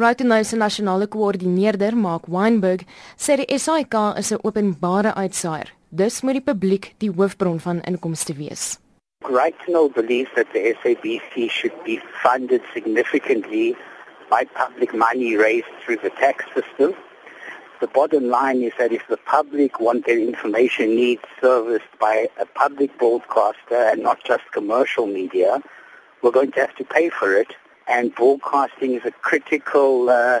Brighton se nasionale koördineerder, Mark Weinberg, sê die SAIK is 'n openbare uitsaaier. Dus moet die publiek die hoofbron van inkomste wees. Brighton believes that the SABC should be funded significantly by public money raised through the tax system. The bottom line is that if the public want their information needs serviced by a public broadcaster and not just commercial media, we're going to have to pay for it. And broadcasting is a critical uh,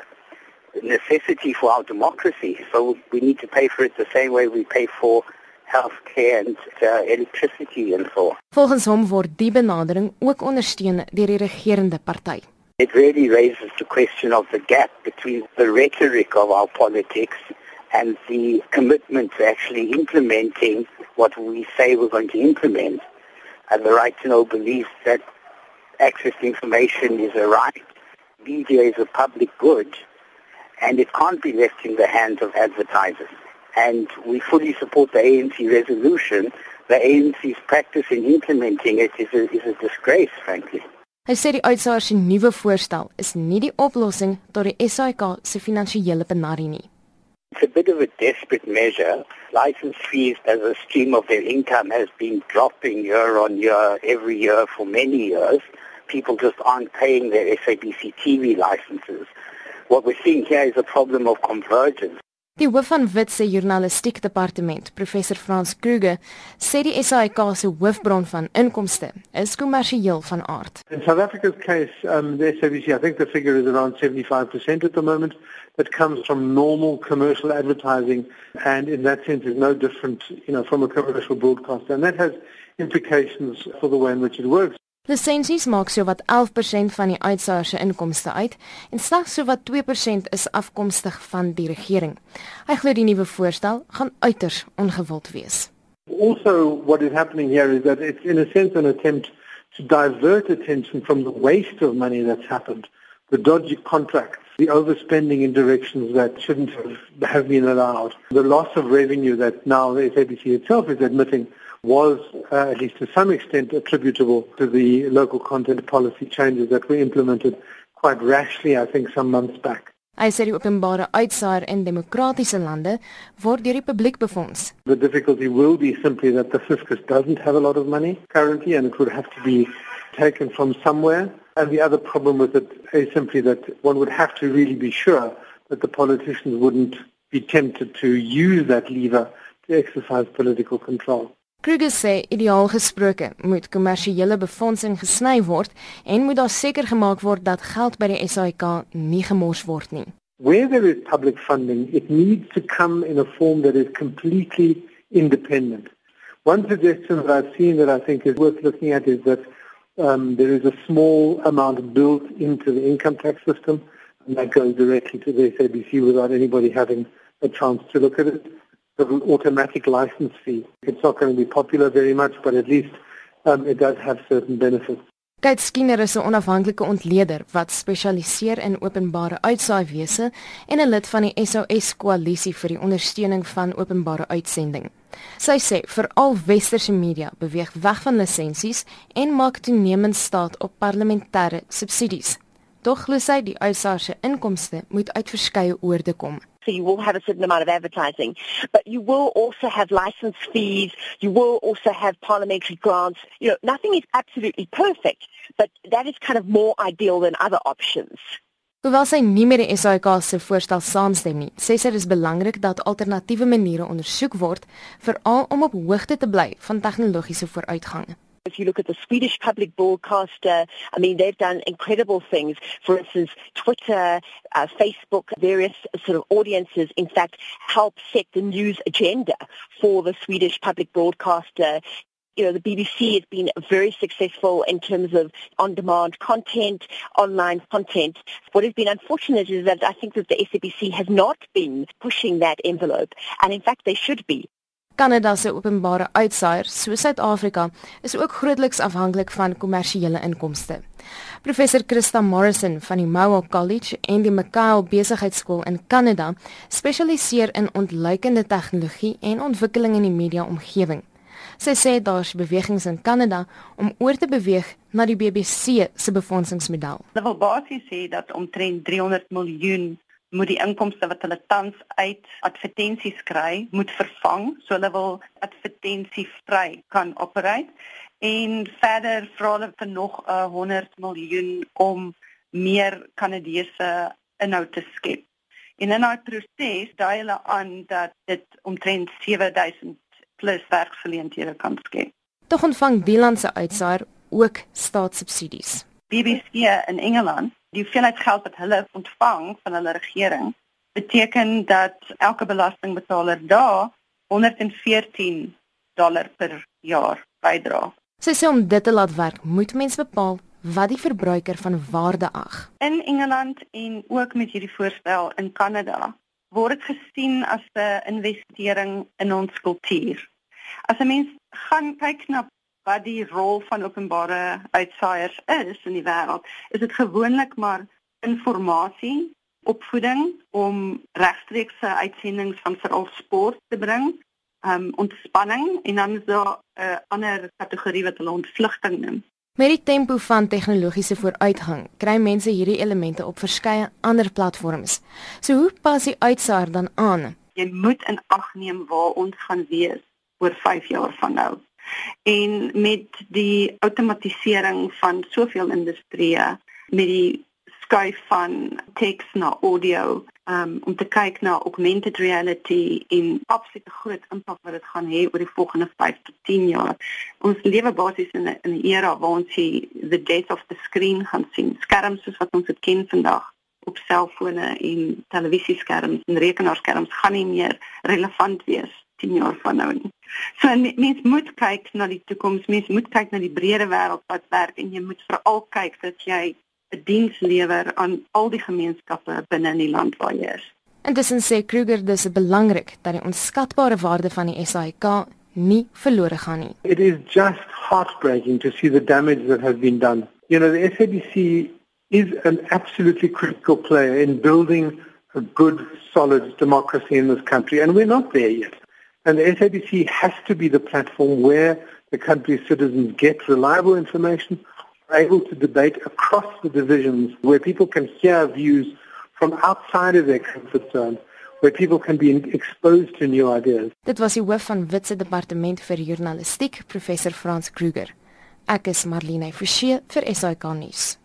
necessity for our democracy. So we need to pay for it the same way we pay for healthcare and uh, electricity and so on. Volgens hom word die benadering ook ondersteun deur die regerende party. It really raises the question of the gap between the rhetoric of our politics and the commitment to actually implementing what we say we're going to implement. And the right to know believes that access to information is a right, media is a public good, and it can't be left in the hands of advertisers. And we fully support the ANC resolution. The ANC's practice in implementing it is a, is a disgrace, frankly. Hy sê die uitsaar se nuwe voorstel is nie die oplossing tot die SAIK se finansiële penarie nie. It's a bit of a desperate measure. License fees as a stream of their income has been dropping year on year every year for many years. People just aren't paying their SABC TV licenses. What we're seeing here is a problem of convergence. Die hoof van Wit se journalistiek departement, professor Frans Kruger, sê die SAIK se hoofbron van inkomste is kommersieel van aard. In South Africa's case, um, the SABC, I think the figure is around 75% at the moment. That comes from normal commercial advertising, and in that sense is no different, you know, from a commercial broadcaster. And that has implications for the way in which it works. Lisensies maak sowat 11% van die uitsaaier se inkomste uit en slegs sowat 2% is afkomstig van die regering. Hy glo die nuwe voorstel gaan uiters ongewild wees. Also what is happening here is that it's in a sense an attempt to divert attention from the waste of money that's happened, the dodgy contracts, the overspending in directions that shouldn't have, have been allowed, the loss of revenue that now the SABC itself is admitting was, uh, at least to some extent, attributable to the local content policy changes that were implemented quite rashly, I think, some months back. Hy sê die openbare uitsaaier in demokratiese lande word deur die publiek befonds. The difficulty will be simply that the fiscus doesn't have a lot of money currently and it would have to be taken from somewhere. And the other problem with it is simply that one would have to really be sure that the politicians wouldn't be tempted to use that lever to exercise political control. Kruger sê ideaal gesproke moet kommersiële befondsing gesny word en moet daar seker gemaak word dat geld by die SAIK nie gemors word nie. Where there is public funding, it needs to come in a form that is completely independent. One suggestion that I've seen that I think is worth looking at is that um, there is a small amount built into the income tax system and that goes directly to the SABC without anybody having a chance to look at it. An automatic license fee. It's not going to be popular very much, but at least um, it does have certain benefits. Kate Skinner is 'n onafhanklike ontleder wat spesialiseer in openbare uitsaaiwese en 'n lid van die SOS koalisie vir die ondersteuning van openbare uitsending. Sy sê veral westerse media beweeg weg van lisensies en maak toenemend staat op parlementêre subsidies. Tog glo sy die uitsaaier se inkomste moet uit verskeie oorde kom. So you will have a certain amount of advertising, but you will also have license fees. You will also have parliamentary grants. You know, nothing is absolutely perfect, but that is kind of more ideal than other options. Hoewel sy nie met die SAIK se voorstel saamstem nie, sê sy dis belangrik dat alternatiewe maniere ondersoek word, veral om op hoogte te bly van tegnologiese vooruitgang. If you look at the Swedish public broadcaster, I mean, they've done incredible things. For instance, Twitter, uh, Facebook, various sort of audiences, in fact, help set the news agenda for the Swedish public broadcaster. You know, the BBC has been very successful in terms of on-demand content, online content. What has been unfortunate is that I think that the SABC has not been pushing that envelope, and in fact they should be. Kanada se openbare uitsaaier, soos Suid-Afrika, is ook grootliks afhanklik van kommersiële inkomste. Professor Christa Morrison van die Mohawk College en die McGill Besigheidsskool in Kanada spesialiseer in ontleikende tegnologie en ontwikkeling in die media omgewing. Sy sê daar's bewegings in Kanada om oor te beweeg na die BBC se befondsingsmodel. Hulle wil basies sê dat omtrent 300 miljoen moet die inkomste wat hulle tans uit advertensies kry, moet vervang, so hulle wil advertensievry kan operate en verder vra hulle vir nog 'n uh, 100 miljoen om meer Kanadese inhoud te skep. En in daai proses dui hulle aan dat dit omtrent 7000 plus werksgeleenthede kan skep. Tog ontvang die land se uitsaaier ook staatssubsidies. BBC in Engeland die hoeveelheid geld wat hulle ontvang van hulle regering beteken dat elke belastingbetaler daar 114 dollar per jaar bydra. Sy sê om dit te laat werk, moet mens bepaal wat die verbruiker van waarde ag. In Engeland en ook met hierdie voorstel in Kanada word dit gesien as 'n investering in ons kultuur. As 'n mens gaan kyk na wat die rol van openbare uitsaaiers is in die wêreld, is dit gewoonlik maar informasie, opvoeding om regstreekse uitsendings van veral sport te bring, um ontspanning en dan is daar 'n uh, ander kategorie wat hulle ontvlugting noem. Met die tempo van tegnologiese vooruitgang, kry mense hierdie elemente op verskeie ander platforms. So hoe pas die uitsaaier dan aan? Jy moet in ag neem waar ons gaan wees oor 5 jaar van nou. En met die outomatisering van soveel industrieë, met die skuif van teks na audio, um, om te kyk na augmented reality en absolute groot impak wat dit gaan hê oor die volgende 5 tot 10 jaar. Ons lewe basies in 'n 'n era waar ons die the death of the screen gaan sien. Skerms soos wat ons dit ken vandag op selfone en televisieskerms en rekenaarskerms gaan nie meer relevant wees 10 jaar van nou nie. So mens moet kyk na die toekoms, mens moet kyk na die breëre wêreld wat werk en jy moet veral kyk dat jy 'n diens lewer aan al die gemeenskappe binne in die land waar jy is. Intussen sê Kruger dis belangrik dat die onskatbare waarde van die SAIK nie verlore gaan nie. It is just heartbreaking to see the damage that has been done. You know, the SABC is an absolutely critical player in building a good, solid democracy in this country, and we're not there yet. And the SABC has to be the platform where the country's citizens get reliable information, able to debate across the divisions where people can hear views from outside of their comfort zone where people can be exposed to new ideas. Dit was die hoof van Witse departement vir journalistiek, professor Frans Kruger. Ek is Marlene Forsie vir SAK nuus.